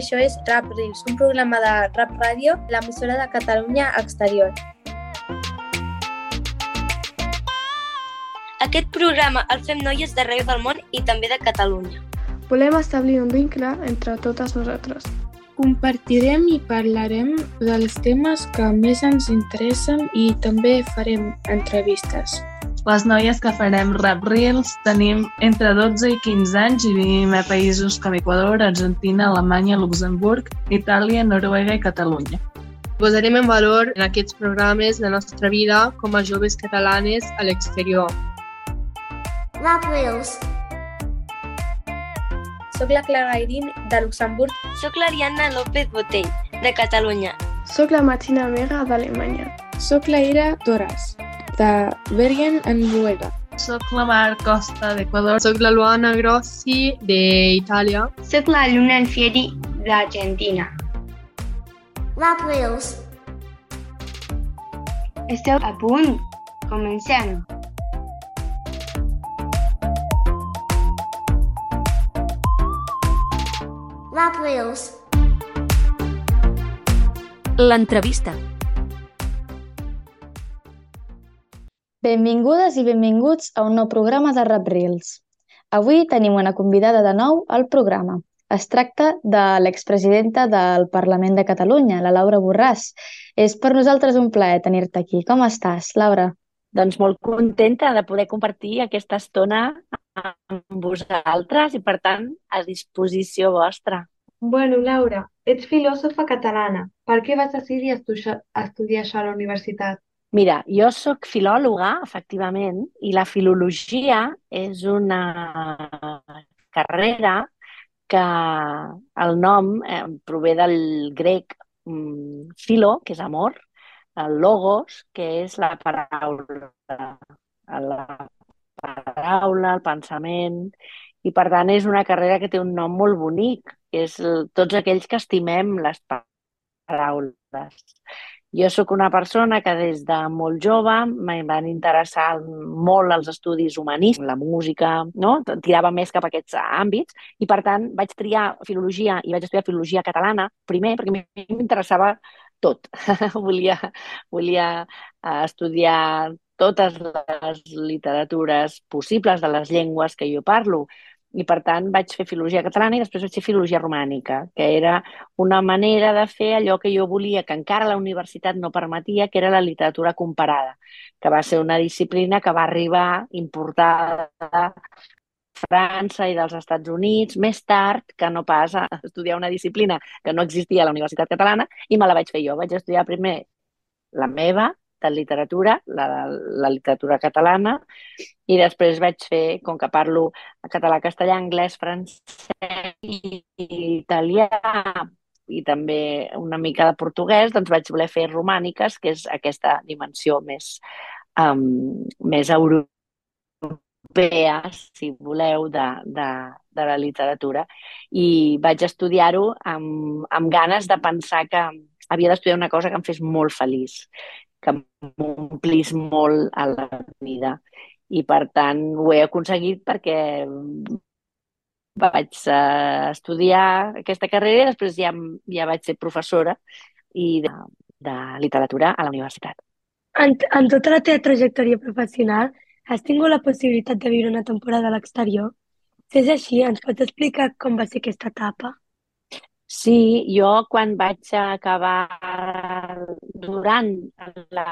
que això és Rap Reels, un programa de rap ràdio, l'emissora de Catalunya Exterior. Aquest programa el fem noies d'arreu del món i també de Catalunya. Volem establir un vincle entre totes nosaltres. Compartirem i parlarem dels temes que més ens interessen i també farem entrevistes. Les noies que farem Rap Reels tenim entre 12 i 15 anys i vivim a països com Equador, Argentina, Alemanya, Luxemburg, Itàlia, Noruega i Catalunya. Posarem en valor en aquests programes la nostra vida com a joves catalanes a l'exterior. Rap Reels Soc la Clara Irín, de Luxemburg. Soc l'Ariadna López Botell, de Catalunya. Soc la Martina Mera d'Alemanya. Soc la Ira Torres, de Bergen en Noruega. Soc la Mar Costa d'Equador. Soc la Luana Grossi d'Itàlia. Soc la Luna Alfieri d'Argentina. Rap Reels Esteu a punt? Comencem! Rap Reels L'entrevista. Benvingudes i benvinguts a un nou programa de Rap Reels. Avui tenim una convidada de nou al programa. Es tracta de l'expresidenta del Parlament de Catalunya, la Laura Borràs. És per nosaltres un plaer tenir-te aquí. Com estàs, Laura? Doncs molt contenta de poder compartir aquesta estona amb vosaltres i, per tant, a disposició vostra. Bueno, Laura, ets filòsofa catalana. Per què vas decidir estudiar, estudiar això a la universitat? Mira, jo sóc filòloga, efectivament, i la filologia és una carrera que el nom eh, prové del grec mm, filo, que és amor, el logos, que és la paraula, la paraula, el pensament, i per tant és una carrera que té un nom molt bonic, és tots aquells que estimem les paraules. Jo sóc una persona que des de molt jove em van interessar molt els estudis humanístics, la música, no? tirava més cap a aquests àmbits i per tant vaig triar filologia i vaig estudiar filologia catalana primer perquè m'interessava tot. volia, volia eh, estudiar totes les literatures possibles de les llengües que jo parlo i per tant vaig fer filologia catalana i després vaig fer filologia romànica, que era una manera de fer allò que jo volia, que encara la universitat no permetia, que era la literatura comparada, que va ser una disciplina que va arribar importada de França i dels Estats Units més tard que no pas a estudiar una disciplina que no existia a la Universitat Catalana i me la vaig fer jo. Vaig estudiar primer la meva, de literatura, la, la literatura catalana, i després vaig fer, com que parlo català, castellà, anglès, francès i italià i també una mica de portuguès, doncs vaig voler fer romàniques, que és aquesta dimensió més, um, més europea, si voleu, de, de, de la literatura. I vaig estudiar-ho amb, amb ganes de pensar que havia d'estudiar una cosa que em fes molt feliç que m'omplís molt a la vida. I per tant ho he aconseguit perquè vaig uh, estudiar aquesta carrera i després ja, ja vaig ser professora i de, de literatura a la universitat. En, en tota la teva trajectòria professional, has tingut la possibilitat de viure una temporada a l'exterior? Si és així, ens pots explicar com va ser aquesta etapa? Sí, jo quan vaig acabar durant la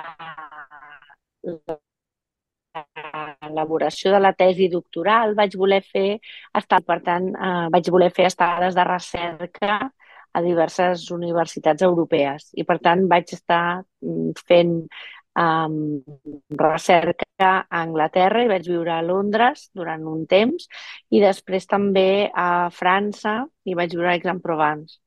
l'elaboració de la tesi doctoral vaig voler fer estar, per tant, eh, vaig voler fer estades de recerca a diverses universitats europees. I per tant vaig estar mm, fent um, recerca a Anglaterra i vaig viure a Londres durant un temps i després també a França i vaig viure a Aix-en-Provence.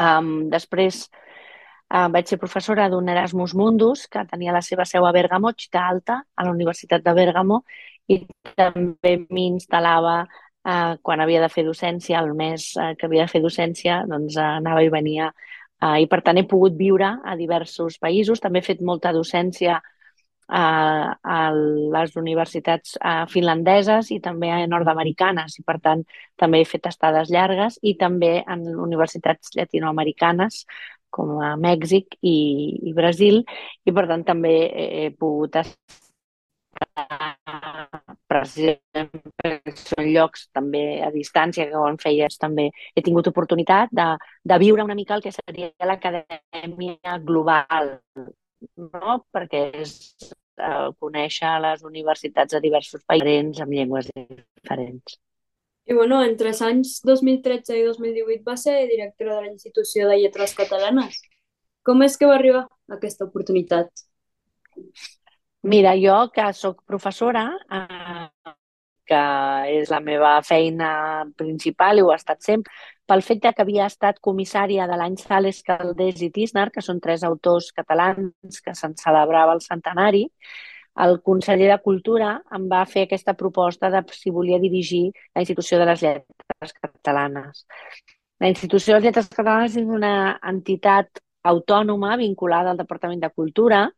Um, després uh, vaig ser professora d'un Erasmus Mundus que tenia la seva seu a Bergamo, Città Alta, a la Universitat de Bergamo, i també m'instal·lava uh, quan havia de fer docència, el mes uh, que havia de fer docència, doncs uh, anava i venia Uh, I per tant he pogut viure a diversos països. També he fet molta docència a, a les universitats a finlandeses i també a nord-americanes. I per tant també he fet estades llargues i també en universitats llatinoamericanes com a Mèxic i, i Brasil. I per tant també he, pogut estar precisament són llocs també a distància que quan feies també he tingut oportunitat de, de viure una mica el que seria l'acadèmia global no? perquè és eh, conèixer les universitats de diversos països amb llengües diferents. I bueno, entre els anys 2013 i 2018 va ser directora de la Institució de Lletres Catalanes. Com és que va arribar a aquesta oportunitat? Mira, jo que sóc professora, eh, que és la meva feina principal i ho ha estat sempre, pel fet de que havia estat comissària de l'any Sales, Caldés i Tisner, que són tres autors catalans que se'n celebrava el centenari, el conseller de Cultura em va fer aquesta proposta de si volia dirigir la Institució de les Lletres Catalanes. La Institució de les Lletres Catalanes és una entitat autònoma vinculada al Departament de Cultura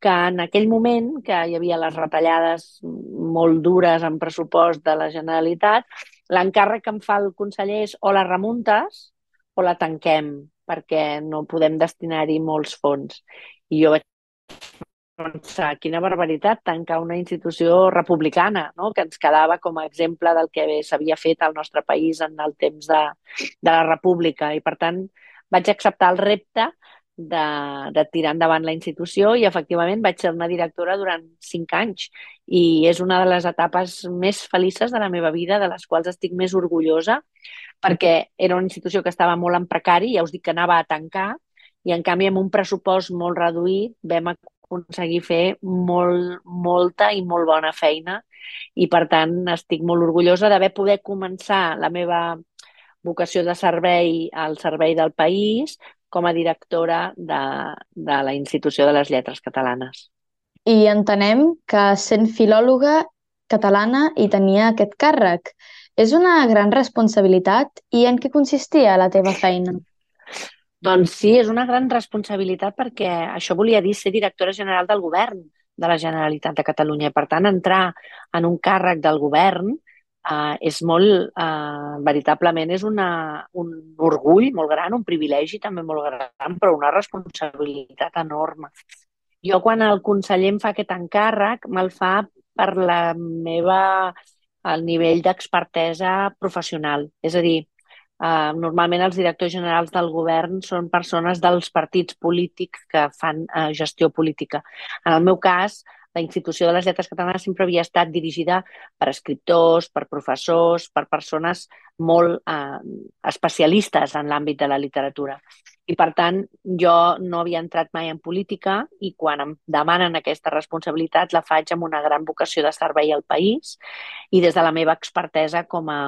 que en aquell moment, que hi havia les retallades molt dures en pressupost de la Generalitat, l'encàrrec que em fa el conseller és o la remuntes o la tanquem, perquè no podem destinar-hi molts fons. I jo vaig pensar, quina barbaritat tancar una institució republicana, no? que ens quedava com a exemple del que s'havia fet al nostre país en el temps de, de la república. I, per tant, vaig acceptar el repte de, de tirar endavant la institució i efectivament vaig ser una directora durant cinc anys i és una de les etapes més felices de la meva vida, de les quals estic més orgullosa, perquè era una institució que estava molt en precari, ja us dic que anava a tancar, i en canvi amb un pressupost molt reduït vam aconseguir fer molt, molta i molt bona feina i per tant estic molt orgullosa d'haver poder començar la meva vocació de servei al servei del país com a directora de, de la Institució de les Lletres Catalanes. I entenem que sent filòloga catalana i tenia aquest càrrec. És una gran responsabilitat i en què consistia la teva feina? Doncs sí, és una gran responsabilitat perquè això volia dir ser directora general del govern de la Generalitat de Catalunya. Per tant, entrar en un càrrec del govern Uh, és molt, uh, veritablement, és una, un orgull molt gran, un privilegi també molt gran, però una responsabilitat enorme. Jo, quan el conseller em fa aquest encàrrec, me'l fa per la meva, el nivell d'expertesa professional. És a dir, uh, normalment els directors generals del govern són persones dels partits polítics que fan uh, gestió política. En el meu cas, la institució de les lletres catalanes sempre havia estat dirigida per escriptors, per professors, per persones molt eh, especialistes en l'àmbit de la literatura. I, per tant, jo no havia entrat mai en política i quan em demanen aquesta responsabilitat la faig amb una gran vocació de servei al país i des de la meva expertesa com a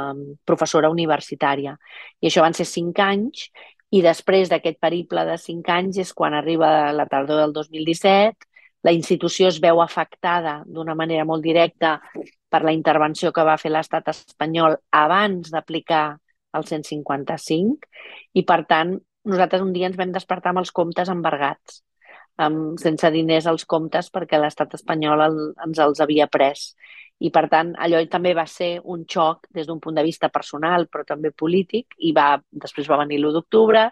professora universitària. I això van ser cinc anys i després d'aquest periple de cinc anys és quan arriba la tardor del 2017 la institució es veu afectada d'una manera molt directa per la intervenció que va fer l'estat espanyol abans d'aplicar el 155 i, per tant, nosaltres un dia ens vam despertar amb els comptes embargats, amb, sense diners als comptes perquè l'estat espanyol el, ens els havia pres. I, per tant, allò també va ser un xoc des d'un punt de vista personal, però també polític, i va, després va venir l'1 d'octubre,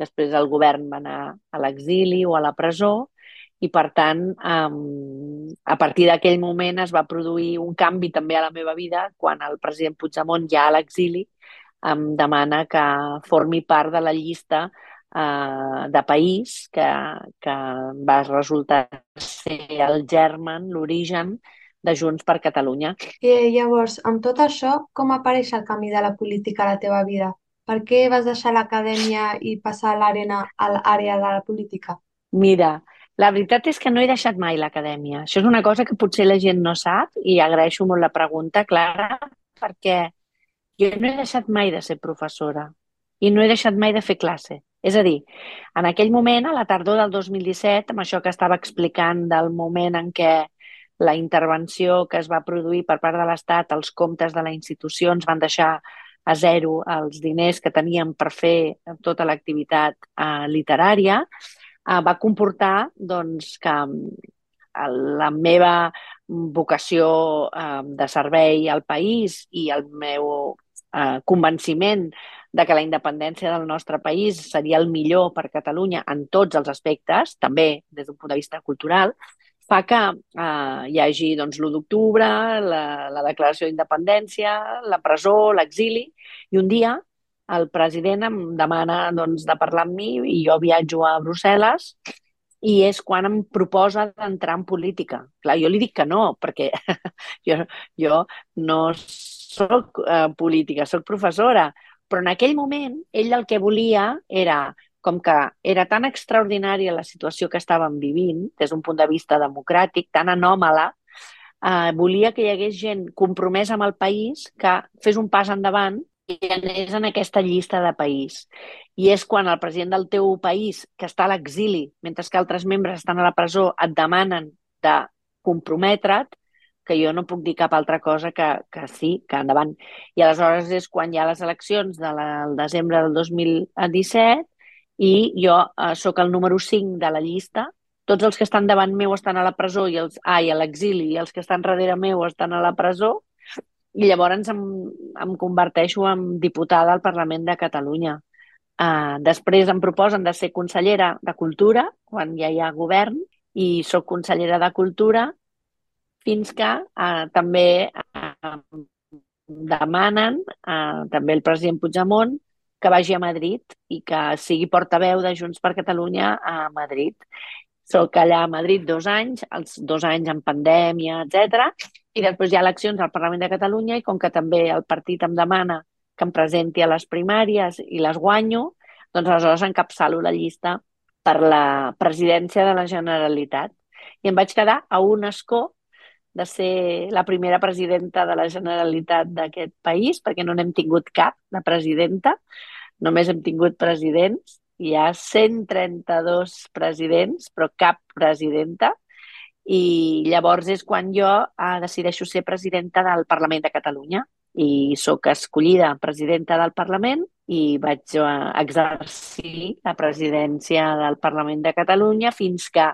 després el govern va anar a l'exili o a la presó, i per tant um, a partir d'aquell moment es va produir un canvi també a la meva vida quan el president Puigdemont ja a l'exili em demana que formi part de la llista uh, de país que, que va resultar ser el germen, l'origen de Junts per Catalunya. I llavors, amb tot això, com apareix el canvi de la política a la teva vida? Per què vas deixar l'acadèmia i passar l'arena a l'àrea de la política? Mira, la veritat és que no he deixat mai l'acadèmia. Això és una cosa que potser la gent no sap i agraeixo molt la pregunta, Clara, perquè jo no he deixat mai de ser professora i no he deixat mai de fer classe. És a dir, en aquell moment, a la tardor del 2017, amb això que estava explicant del moment en què la intervenció que es va produir per part de l'Estat, els comptes de la institució ens van deixar a zero els diners que teníem per fer tota l'activitat eh, literària, eh, va comportar doncs, que la meva vocació eh, de servei al país i el meu eh, convenciment de que la independència del nostre país seria el millor per Catalunya en tots els aspectes, també des d'un punt de vista cultural, fa que eh, hi hagi doncs, l'1 d'octubre, la, la declaració d'independència, la presó, l'exili, i un dia el president em demana doncs, de parlar amb mi i jo viatjo a Brussel·les i és quan em proposa d'entrar en política. Clar, jo li dic que no, perquè jo, jo no sóc eh, política, sóc professora, però en aquell moment ell el que volia era com que era tan extraordinària la situació que estàvem vivint, des d'un punt de vista democràtic, tan anòmala, eh, volia que hi hagués gent compromesa amb el país que fes un pas endavant anés en aquesta llista de país. I és quan el president del teu país, que està a l'exili, mentre que altres membres estan a la presó, et demanen de comprometre't, que jo no puc dir cap altra cosa que, que sí, que endavant. I aleshores és quan hi ha les eleccions del de desembre del 2017 i jo eh, sóc el número 5 de la llista. Tots els que estan davant meu estan a la presó i els, ai, a l'exili i els que estan darrere meu estan a la presó i llavors em, em converteixo en diputada al Parlament de Catalunya. Uh, després em proposen de ser consellera de Cultura quan ja hi ha govern i sóc consellera de Cultura fins que uh, també uh, demanen, uh, també el president Puigdemont, que vagi a Madrid i que sigui portaveu de Junts per Catalunya a Madrid. Soc allà a Madrid dos anys, els dos anys en pandèmia, etc. I després hi ha eleccions al Parlament de Catalunya i com que també el partit em demana que em presenti a les primàries i les guanyo, doncs aleshores encapçalo la llista per la presidència de la Generalitat. I em vaig quedar a un escó de ser la primera presidenta de la Generalitat d'aquest país, perquè no n'hem tingut cap de presidenta, només hem tingut presidents, hi ha 132 presidents, però cap presidenta, i llavors és quan jo eh, decideixo ser presidenta del Parlament de Catalunya. I sóc escollida presidenta del Parlament i vaig eh, exercir la presidència del Parlament de Catalunya fins que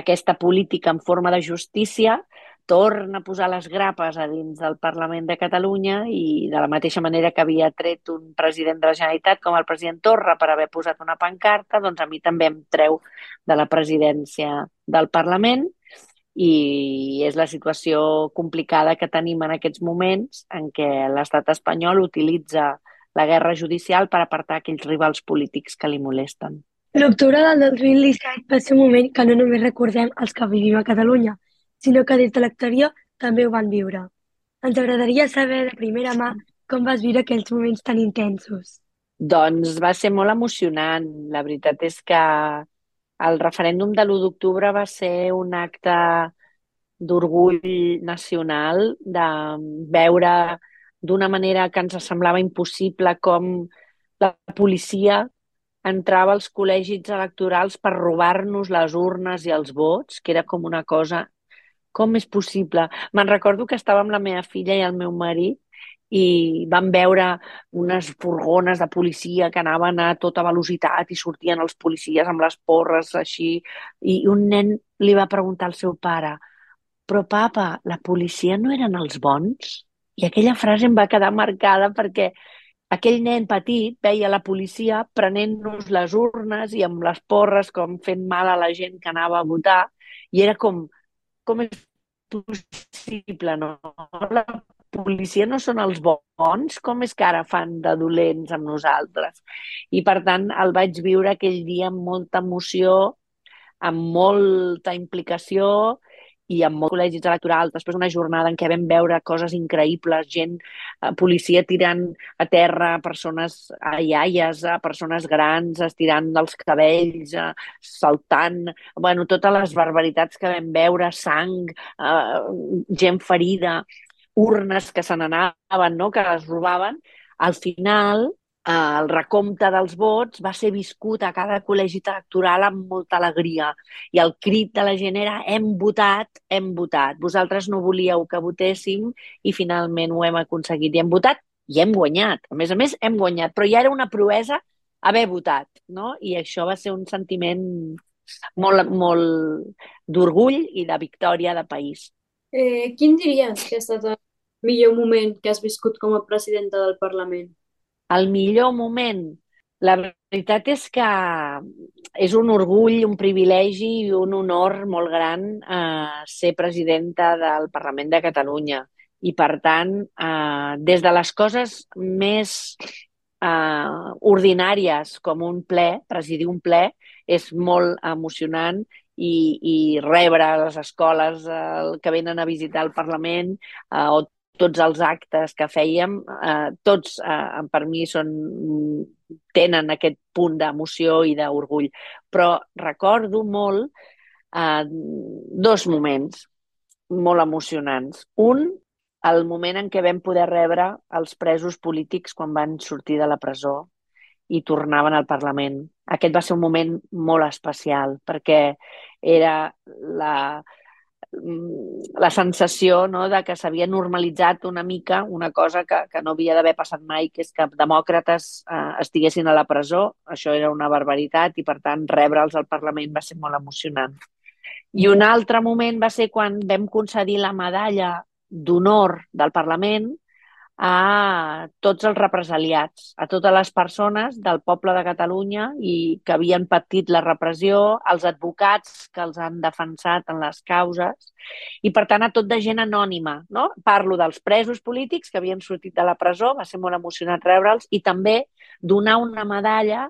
aquesta política en forma de justícia torna a posar les grapes a dins del Parlament de Catalunya i de la mateixa manera que havia tret un president de la Generalitat com el president Torra per haver posat una pancarta, doncs a mi també em treu de la presidència del Parlament i és la situació complicada que tenim en aquests moments en què l'estat espanyol utilitza la guerra judicial per apartar aquells rivals polítics que li molesten. L'octubre del 2017 va ser un moment que no només recordem els que vivim a Catalunya, sinó que des de l'exterior també ho van viure. Ens agradaria saber de primera mà com vas viure aquells moments tan intensos. Doncs va ser molt emocionant. La veritat és que el referèndum de l'1 d'octubre va ser un acte d'orgull nacional, de veure d'una manera que ens semblava impossible com la policia entrava als col·legis electorals per robar-nos les urnes i els vots, que era com una cosa com és possible? Me'n recordo que estava amb la meva filla i el meu marit i vam veure unes furgones de policia que anaven a tota velocitat i sortien els policies amb les porres així i un nen li va preguntar al seu pare però papa, la policia no eren els bons? I aquella frase em va quedar marcada perquè aquell nen petit veia la policia prenent-nos les urnes i amb les porres com fent mal a la gent que anava a votar i era com, com és possible, no? La policia no són els bons, com és que ara fan de dolents amb nosaltres? I, per tant, el vaig viure aquell dia amb molta emoció, amb molta implicació i amb molts col·legis electorals, després d'una jornada en què vam veure coses increïbles, gent, eh, policia tirant a terra persones, a iaies, a persones grans, estirant dels cabells, eh, saltant, bueno, totes les barbaritats que vam veure, sang, eh, gent ferida, urnes que se n'anaven, no?, que les robaven, al final eh, el recompte dels vots va ser viscut a cada col·legi electoral amb molta alegria. I el crit de la gent era hem votat, hem votat. Vosaltres no volíeu que votéssim i finalment ho hem aconseguit i hem votat i hem guanyat. A més a més, hem guanyat, però ja era una proesa haver votat, no? I això va ser un sentiment molt, molt d'orgull i de victòria de país. Eh, quin diries que ha estat el millor moment que has viscut com a presidenta del Parlament? El millor moment? La veritat és que és un orgull, un privilegi i un honor molt gran eh, ser presidenta del Parlament de Catalunya. I, per tant, eh, des de les coses més eh, ordinàries, com un ple, presidir un ple, és molt emocionant i, i rebre les escoles eh, que venen a visitar el Parlament eh, o tots els actes que fèiem, eh, tots eh, per mi són, tenen aquest punt d'emoció i d'orgull. Però recordo molt eh, dos moments molt emocionants. Un, el moment en què vam poder rebre els presos polítics quan van sortir de la presó i tornaven al Parlament. Aquest va ser un moment molt especial perquè era la, la sensació no, de que s'havia normalitzat una mica una cosa que, que no havia d'haver passat mai, que és que demòcrates eh, estiguessin a la presó. Això era una barbaritat i, per tant, rebre'ls al Parlament va ser molt emocionant. I un altre moment va ser quan vam concedir la medalla d'honor del Parlament a tots els represaliats, a totes les persones del poble de Catalunya i que havien patit la repressió, als advocats que els han defensat en les causes i, per tant, a tot de gent anònima. No? Parlo dels presos polítics que havien sortit de la presó, va ser molt emocionant rebre'ls, i també donar una medalla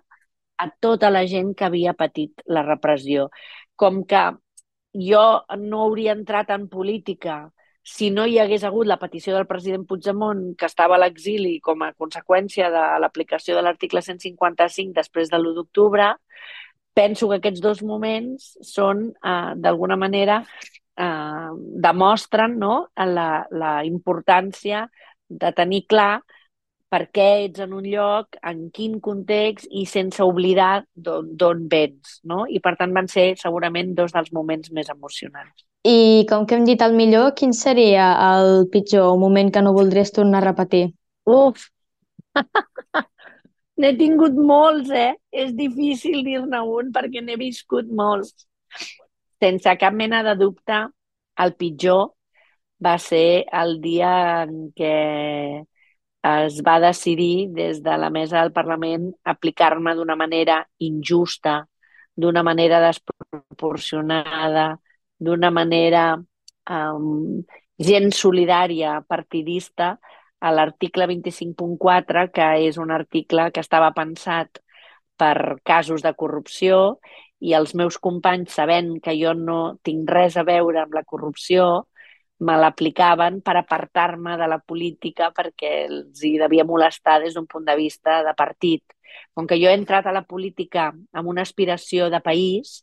a tota la gent que havia patit la repressió. Com que jo no hauria entrat en política si no hi hagués hagut la petició del president Puigdemont, que estava a l'exili com a conseqüència de l'aplicació de l'article 155 després de l'1 d'octubre, penso que aquests dos moments són, eh, d'alguna manera, eh, demostren no? la, la importància de tenir clar per què ets en un lloc, en quin context i sense oblidar d'on vens. No? I per tant van ser segurament dos dels moments més emocionants. I com que hem dit el millor, quin seria el pitjor moment que no voldries tornar a repetir? Uf! N'he tingut molts, eh? És difícil dir-ne un perquè n'he viscut molts. Sense cap mena de dubte, el pitjor va ser el dia en què es va decidir des de la mesa del Parlament aplicar-me d'una manera injusta, d'una manera desproporcionada, d'una manera um, gens solidària, partidista, a l'article 25.4, que és un article que estava pensat per casos de corrupció i els meus companys, sabent que jo no tinc res a veure amb la corrupció, me l'aplicaven per apartar-me de la política perquè els hi devia molestar des d'un punt de vista de partit. Com que jo he entrat a la política amb una aspiració de país,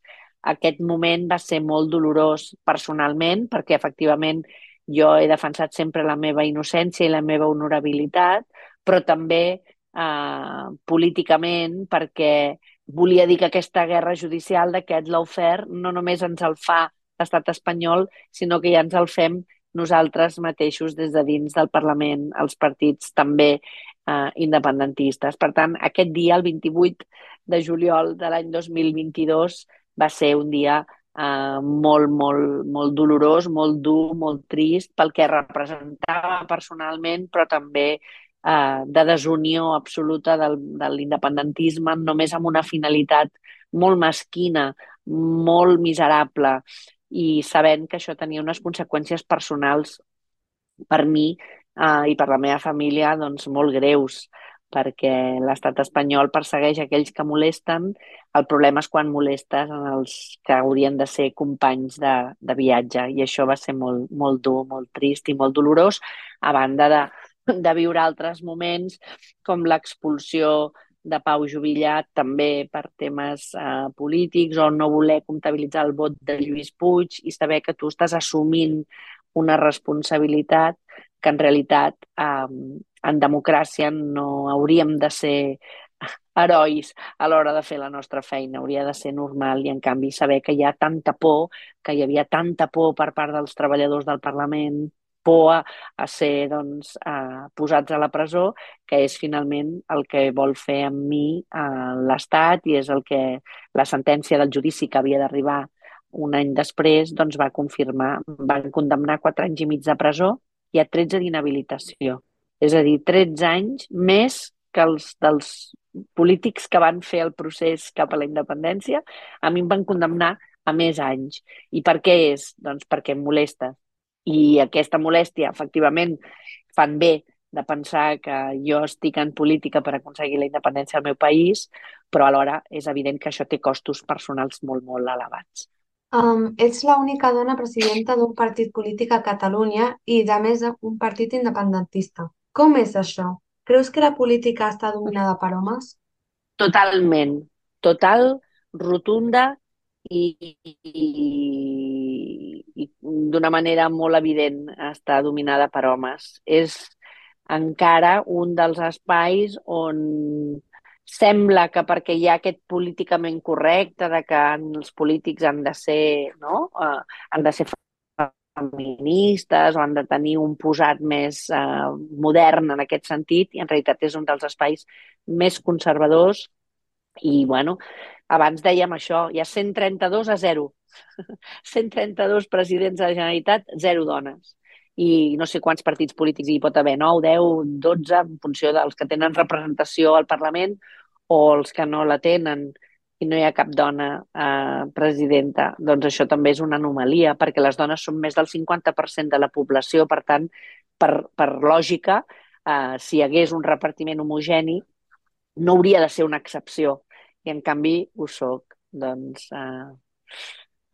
aquest moment va ser molt dolorós personalment perquè efectivament jo he defensat sempre la meva innocència i la meva honorabilitat, però també eh, políticament perquè volia dir que aquesta guerra judicial d'aquest lawfare no només ens el fa l'estat espanyol, sinó que ja ens el fem nosaltres mateixos des de dins del Parlament, els partits també eh, independentistes. Per tant, aquest dia, el 28 de juliol de l'any 2022, va ser un dia eh, molt, molt, molt dolorós, molt dur, molt trist pel que representava personalment, però també eh, de desunió absoluta del, de l'independentisme, només amb una finalitat molt mesquina, molt miserable, i sabent que això tenia unes conseqüències personals per mi eh, i per la meva família doncs, molt greus perquè l'estat espanyol persegueix aquells que molesten. El problema és quan molestes en els que haurien de ser companys de, de viatge i això va ser molt, molt dur, molt trist i molt dolorós, a banda de, de viure altres moments com l'expulsió de Pau Jubillat també per temes eh, polítics o no voler comptabilitzar el vot de Lluís Puig i saber que tu estàs assumint una responsabilitat que en realitat eh, en democràcia no hauríem de ser herois a l'hora de fer la nostra feina, hauria de ser normal i en canvi saber que hi ha tanta por, que hi havia tanta por per part dels treballadors del Parlament, por a, a ser doncs, a, posats a la presó, que és finalment el que vol fer amb mi l'Estat i és el que la sentència del judici que havia d'arribar un any després doncs, va confirmar, van condemnar quatre anys i mig de presó i a 13 d'inhabilitació. És a dir, 13 anys més que els dels polítics que van fer el procés cap a la independència, a mi em van condemnar a més anys. I per què és? Doncs perquè em molesta. I aquesta molèstia, efectivament, fan bé de pensar que jo estic en política per aconseguir la independència del meu país, però alhora és evident que això té costos personals molt, molt elevats. Um, ets l'única dona presidenta d'un partit polític a Catalunya i, a més, un partit independentista. Com és això? Creus que la política està dominada per homes? Totalment. Total, rotunda i, i, i d'una manera molt evident està dominada per homes. És encara un dels espais on sembla que perquè hi ha aquest políticament correcte de que els polítics han de ser, no? Uh, han de ser feministes o han de tenir un posat més uh, modern en aquest sentit i en realitat és un dels espais més conservadors i, bueno, abans dèiem això, hi ha 132 a 0. 132 presidents de la Generalitat, 0 dones. I no sé quants partits polítics hi pot haver, 9, 10, 12, en funció dels que tenen representació al Parlament o els que no la tenen i no hi ha cap dona eh, presidenta, doncs això també és una anomalia, perquè les dones són més del 50% de la població, per tant, per, per lògica, eh, si hi hagués un repartiment homogeni, no hauria de ser una excepció i en canvi ho soc. Doncs, eh,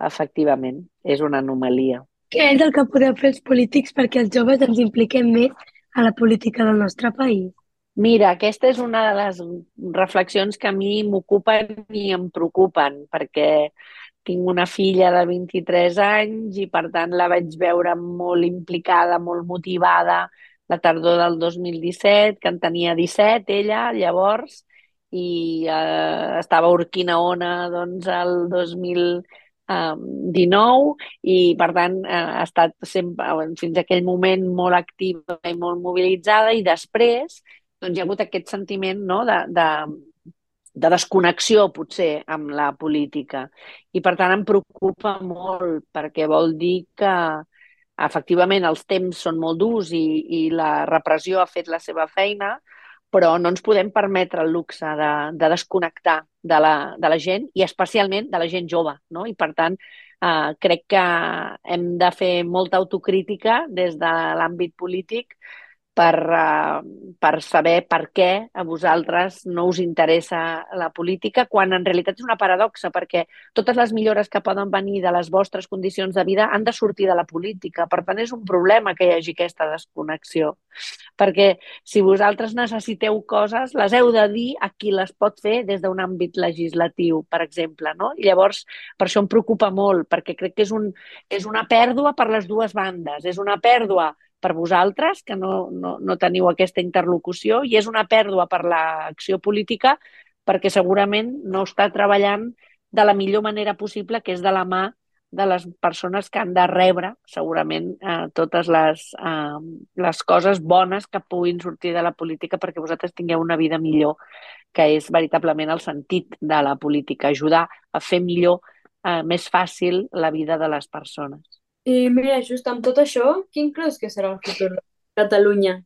efectivament, és una anomalia. Què és el que podeu fer els polítics perquè els joves ens impliquem més a la política del nostre país? Mira, aquesta és una de les reflexions que a mi m'ocupen i em preocupen, perquè tinc una filla de 23 anys i, per tant, la vaig veure molt implicada, molt motivada la tardor del 2017, que en tenia 17, ella, llavors, i eh, estava a Urquinaona doncs, el 2019 i, per tant, eh, ha estat sempre, fins a aquell moment molt activa i molt mobilitzada i després doncs, hi ha hagut aquest sentiment no, de, de, de desconnexió, potser, amb la política. I, per tant, em preocupa molt, perquè vol dir que, efectivament, els temps són molt durs i, i la repressió ha fet la seva feina, però no ens podem permetre el luxe de, de desconnectar de la, de la gent i especialment de la gent jove. No? I per tant, eh, crec que hem de fer molta autocrítica des de l'àmbit polític per, uh, per saber per què a vosaltres no us interessa la política, quan en realitat és una paradoxa, perquè totes les millores que poden venir de les vostres condicions de vida han de sortir de la política. Per tant, és un problema que hi hagi aquesta desconnexió. Perquè si vosaltres necessiteu coses, les heu de dir a qui les pot fer des d'un àmbit legislatiu, per exemple. No? I llavors, per això em preocupa molt, perquè crec que és, un, és una pèrdua per les dues bandes. És una pèrdua per vosaltres, que no, no, no teniu aquesta interlocució, i és una pèrdua per l'acció política perquè segurament no està treballant de la millor manera possible, que és de la mà de les persones que han de rebre segurament eh, totes les, eh, les coses bones que puguin sortir de la política perquè vosaltres tingueu una vida millor, que és veritablement el sentit de la política, ajudar a fer millor, eh, més fàcil la vida de les persones. I mira, just amb tot això, quin creus que serà el futur de Catalunya?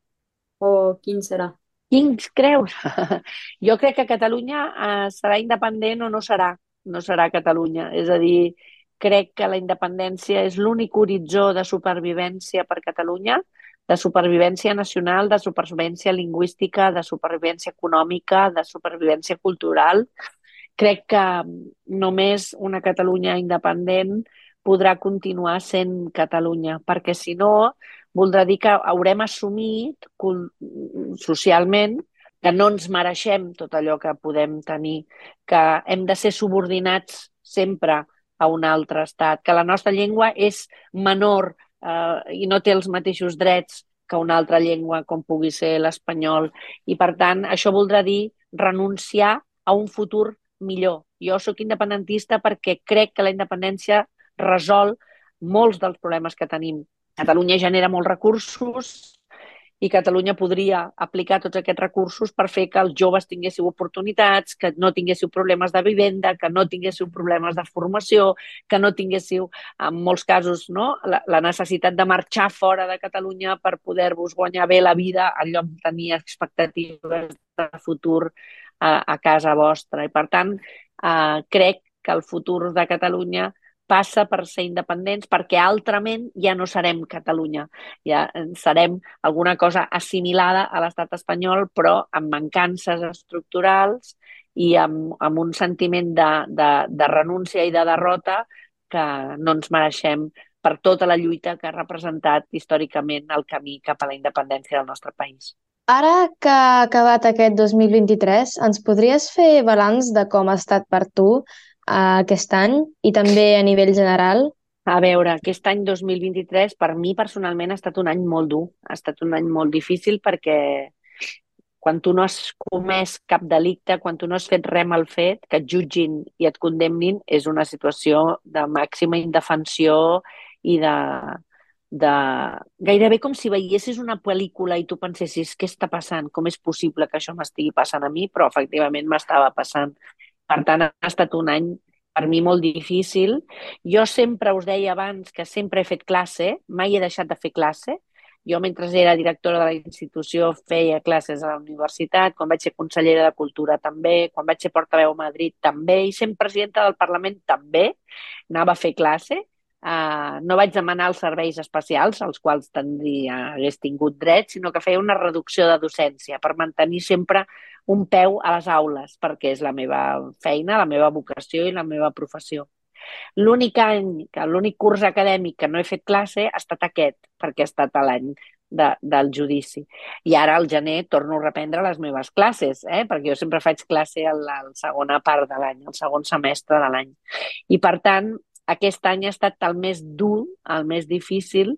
O quin serà? Quin creus? jo crec que Catalunya eh, serà independent o no serà. No serà Catalunya. És a dir, crec que la independència és l'únic horitzó de supervivència per Catalunya, de supervivència nacional, de supervivència lingüística, de supervivència econòmica, de supervivència cultural. Crec que només una Catalunya independent podrà continuar sent Catalunya, perquè si no voldrà dir que haurem assumit socialment que no ens mereixem tot allò que podem tenir, que hem de ser subordinats sempre a un altre estat, que la nostra llengua és menor eh, i no té els mateixos drets que una altra llengua com pugui ser l'espanyol. I, per tant, això voldrà dir renunciar a un futur millor. Jo sóc independentista perquè crec que la independència resol molts dels problemes que tenim Catalunya genera molts recursos i Catalunya podria aplicar tots aquests recursos per fer que els joves tinguéssiu oportunitats, que no tinguéssiu problemes de vivenda, que no tinguéssiu problemes de formació, que no tinguéssiu, en molts casos, no, la, la necessitat de marxar fora de Catalunya per poder-vos guanyar bé la vida en lloc de tenir expectatives de futur a, a casa vostra. I, per tant, eh, crec que el futur de Catalunya passa per ser independents perquè altrament ja no serem Catalunya, ja serem alguna cosa assimilada a l'estat espanyol però amb mancances estructurals i amb, amb un sentiment de, de, de renúncia i de derrota que no ens mereixem per tota la lluita que ha representat històricament el camí cap a la independència del nostre país. Ara que ha acabat aquest 2023, ens podries fer balanç de com ha estat per tu aquest any i també a nivell general? A veure, aquest any 2023 per mi personalment ha estat un any molt dur, ha estat un any molt difícil perquè quan tu no has comès cap delicte, quan tu no has fet res mal fet, que et jutgin i et condemnin, és una situació de màxima indefensió i de, de... gairebé com si veiessis una pel·lícula i tu pensessis què està passant, com és possible que això m'estigui passant a mi, però efectivament m'estava passant. Per tant, ha estat un any per mi molt difícil. Jo sempre us deia abans que sempre he fet classe, mai he deixat de fer classe. Jo, mentre era directora de la institució, feia classes a la universitat, quan vaig ser consellera de Cultura també, quan vaig ser portaveu a Madrid també, i sent presidenta del Parlament també, anava a fer classe. Uh, no vaig demanar els serveis especials, als quals tindria, hagués tingut dret, sinó que feia una reducció de docència per mantenir sempre un peu a les aules, perquè és la meva feina, la meva vocació i la meva professió. L'únic any, l'únic curs acadèmic que no he fet classe ha estat aquest, perquè ha estat l'any de, del judici. I ara al gener torno a reprendre les meves classes, eh? perquè jo sempre faig classe a la, a la segona part de l'any, al segon semestre de l'any. I per tant, aquest any ha estat el més dur, el més difícil,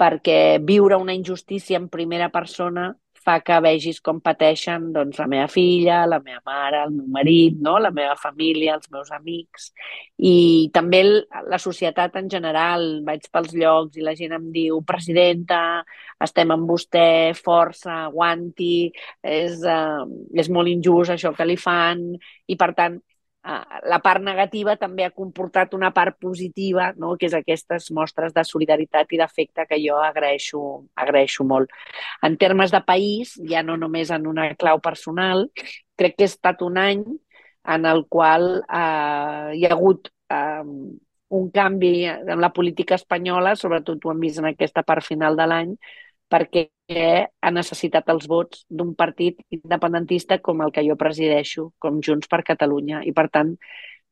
perquè viure una injustícia en primera persona fa que vegis com pateixen doncs, la meva filla, la meva mare, el meu marit, no? la meva família, els meus amics. I també la societat en general. Vaig pels llocs i la gent em diu presidenta, estem amb vostè, força, aguanti, és, uh, és molt injust això que li fan. I, per tant, la part negativa també ha comportat una part positiva, no? que és aquestes mostres de solidaritat i d'afecte que jo agraeixo, agraeixo molt. En termes de país, ja no només en una clau personal, crec que ha estat un any en el qual eh, hi ha hagut eh, un canvi en la política espanyola, sobretot ho hem vist en aquesta part final de l'any, perquè ha necessitat els vots d'un partit independentista com el que jo presideixo, com Junts per Catalunya. I, per tant,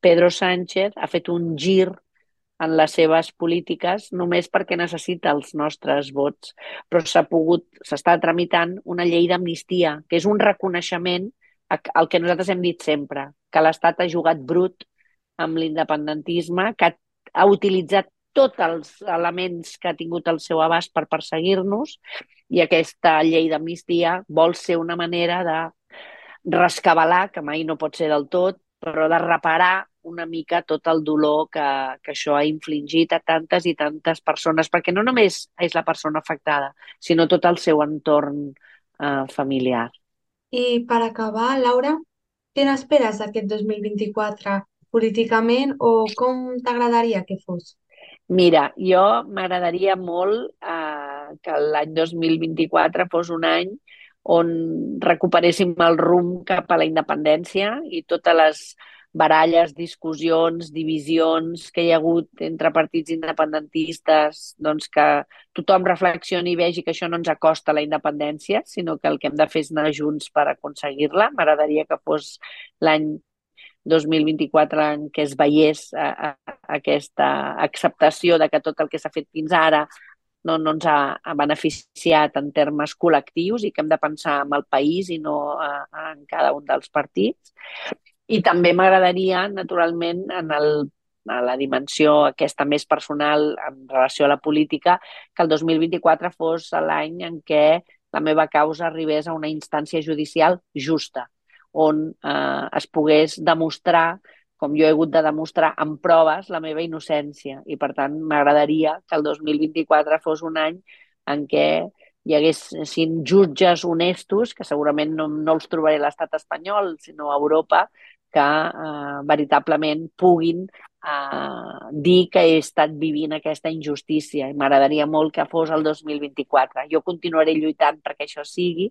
Pedro Sánchez ha fet un gir en les seves polítiques només perquè necessita els nostres vots. Però s'ha pogut, s'està tramitant una llei d'amnistia, que és un reconeixement al que nosaltres hem dit sempre, que l'Estat ha jugat brut amb l'independentisme, que ha utilitzat tots els elements que ha tingut al seu abast per perseguir-nos i aquesta llei d'amnistia vol ser una manera de rescabalar, que mai no pot ser del tot, però de reparar una mica tot el dolor que, que això ha infligit a tantes i tantes persones, perquè no només és la persona afectada, sinó tot el seu entorn eh, familiar. I per acabar, Laura, què n'esperes d'aquest 2024 políticament o com t'agradaria que fos? Mira, jo m'agradaria molt eh, que l'any 2024 fos un any on recuperéssim el rumb cap a la independència i totes les baralles, discussions, divisions que hi ha hagut entre partits independentistes, doncs que tothom reflexioni i vegi que això no ens acosta a la independència, sinó que el que hem de fer és anar junts per aconseguir-la. M'agradaria que fos l'any 2024 en què es veiés a, a, aquesta acceptació de que tot el que s'ha fet fins ara no, no ens ha, beneficiat en termes col·lectius i que hem de pensar en el país i no a, en cada un dels partits. I també m'agradaria, naturalment, en el, a la dimensió aquesta més personal en relació a la política, que el 2024 fos l'any en què la meva causa arribés a una instància judicial justa, on eh, es pogués demostrar com jo he hagut de demostrar amb proves la meva innocència. I, per tant, m'agradaria que el 2024 fos un any en què hi haguessin jutges honestos, que segurament no, no els trobaré a l'estat espanyol, sinó a Europa, que eh, veritablement puguin eh, dir que he estat vivint aquesta injustícia i m'agradaria molt que fos el 2024. Jo continuaré lluitant perquè això sigui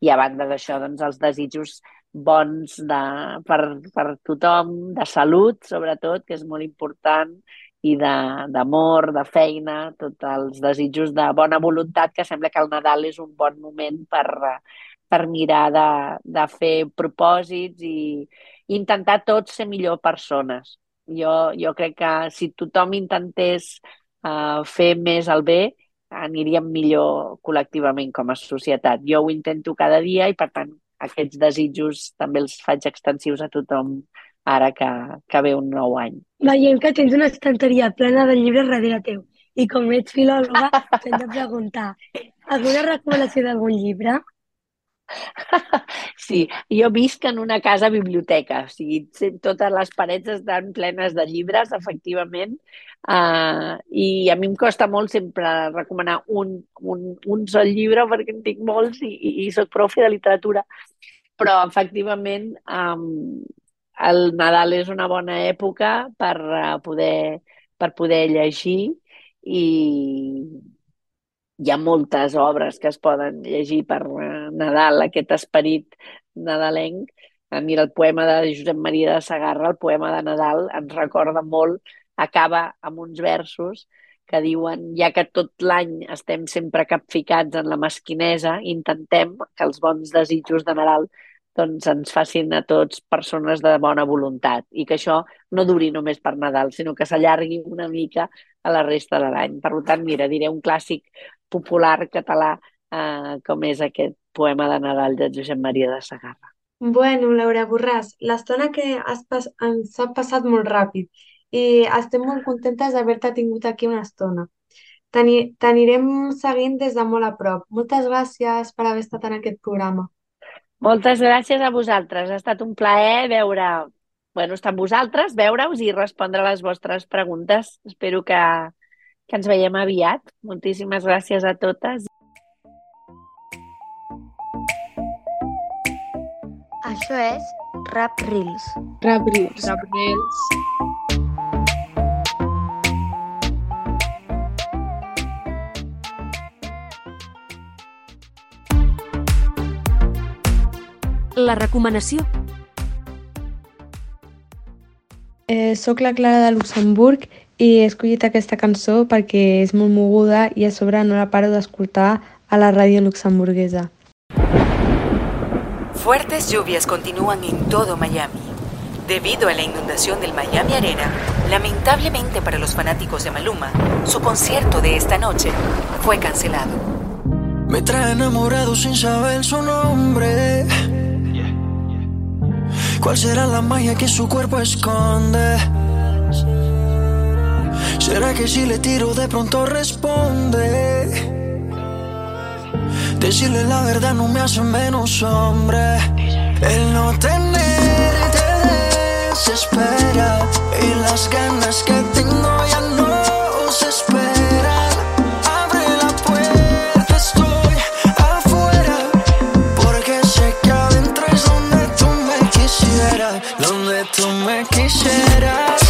i a banda d'això, doncs, els desitjos bons de, per, per tothom, de salut, sobretot, que és molt important, i d'amor, de, de feina, tots els desitjos de bona voluntat, que sembla que el Nadal és un bon moment per, per mirar de, de fer propòsits i, intentar tots ser millor persones. Jo, jo crec que si tothom intentés uh, fer més el bé, aniríem millor col·lectivament com a societat. Jo ho intento cada dia i, per tant, aquests desitjos també els faig extensius a tothom ara que, que ve un nou any. Veiem que tens una estanteria plena de llibres darrere teu i com ets filòloga, t'hem de preguntar, alguna recomanació d'algun llibre? Sí, jo visc en una casa biblioteca, o sigui, totes les parets estan plenes de llibres, efectivament, uh, i a mi em costa molt sempre recomanar un, un, un sol llibre perquè en tinc molts i, i, i soc profe de literatura, però efectivament um, el Nadal és una bona època per, uh, poder, per poder llegir i, hi ha moltes obres que es poden llegir per eh, Nadal, aquest esperit nadalenc. A mi el poema de Josep Maria de Sagarra, el poema de Nadal, ens recorda molt, acaba amb uns versos que diuen, ja que tot l'any estem sempre capficats en la mesquinesa, intentem que els bons desitjos de Nadal doncs ens facin a tots persones de bona voluntat i que això no duri només per Nadal, sinó que s'allargui una mica a la resta de l'any. Per tant, mira, diré un clàssic popular català eh, com és aquest poema de Nadal de Josep Maria de Sagarra. Bueno, Laura Borràs, l'estona que has pas ens ha passat molt ràpid i estem molt contentes d'haver-te tingut aquí una estona. T'anirem seguint des de molt a prop. Moltes gràcies per haver estat en aquest programa. Moltes gràcies a vosaltres. Ha estat un plaer veure, bueno, estar amb vosaltres, veure-us i respondre les vostres preguntes. Espero que, que ens veiem aviat. Moltíssimes gràcies a totes. Això és Rap Reels. Rap Reels. Rap Reels. La recomanació. Eh, soc la Clara de Luxemburg i he escollit aquesta cançó perquè és molt moguda i a sobre no la paro d'escoltar a la ràdio luxemburguesa. Fuertes lluvias continúan en todo Miami. Debido a la inundación del Miami Arena, lamentablemente para los fanáticos de Maluma, su concierto de esta noche fue cancelado. Me trae enamorado sin saber su nombre. ¿Cuál será la magia que su cuerpo esconde? ¿Será que si le tiro de pronto responde? Decirle la verdad no me hace menos hombre. El no tener te desespera y las ganas que tengo ya no se esperan. Abre la puerta, estoy afuera porque sé que adentro es donde tú me quisieras, donde tú me quisieras.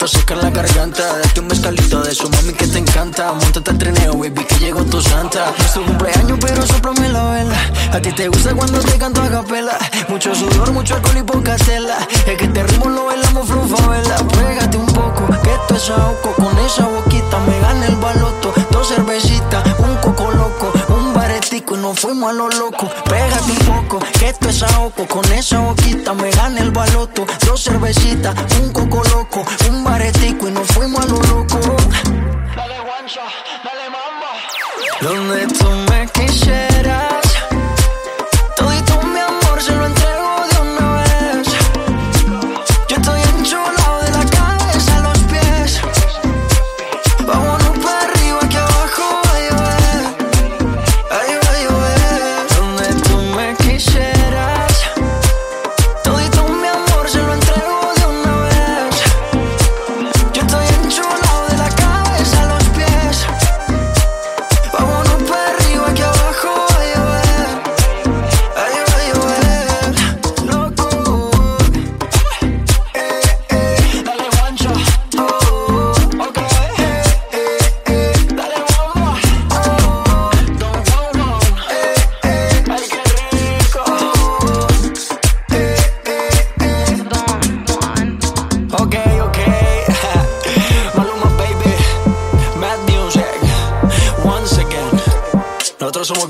Noto seca la garganta. Date un mezcalito de su mami que te encanta. Montate al trineo, baby, que llegó tu santa. Es tu cumpleaños, pero soplame la vela. A ti te gusta cuando te canto a capela. Mucho sudor, mucho alcohol y poca tela. Es que este ritmo lo bailamos vela. Pégate un poco, que esto es ahogo. Con esa boquita me gana el baloto. Dos cervecitas, y nos fuimos a lo loco. Pégate un poco, que esto es ahogo. Con esa boquita me gana el baloto. Dos cervecitas, un coco loco, un baretico y nos fuimos a lo loco. Dale guancha, dale mamba. Donde tú me quisieras.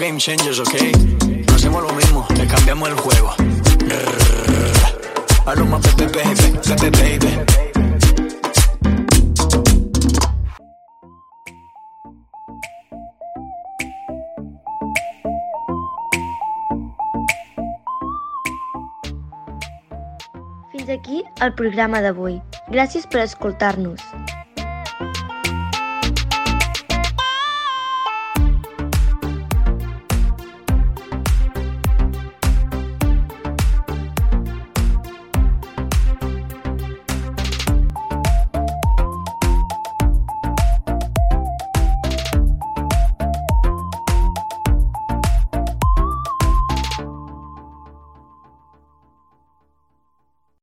Game changers, ¿ok? No hacemos lo mismo, le cambiamos el juego. Paloma, pepe, baby, pepe, baby. Fins aquí el programa d'avui. Gràcies per escoltar-nos.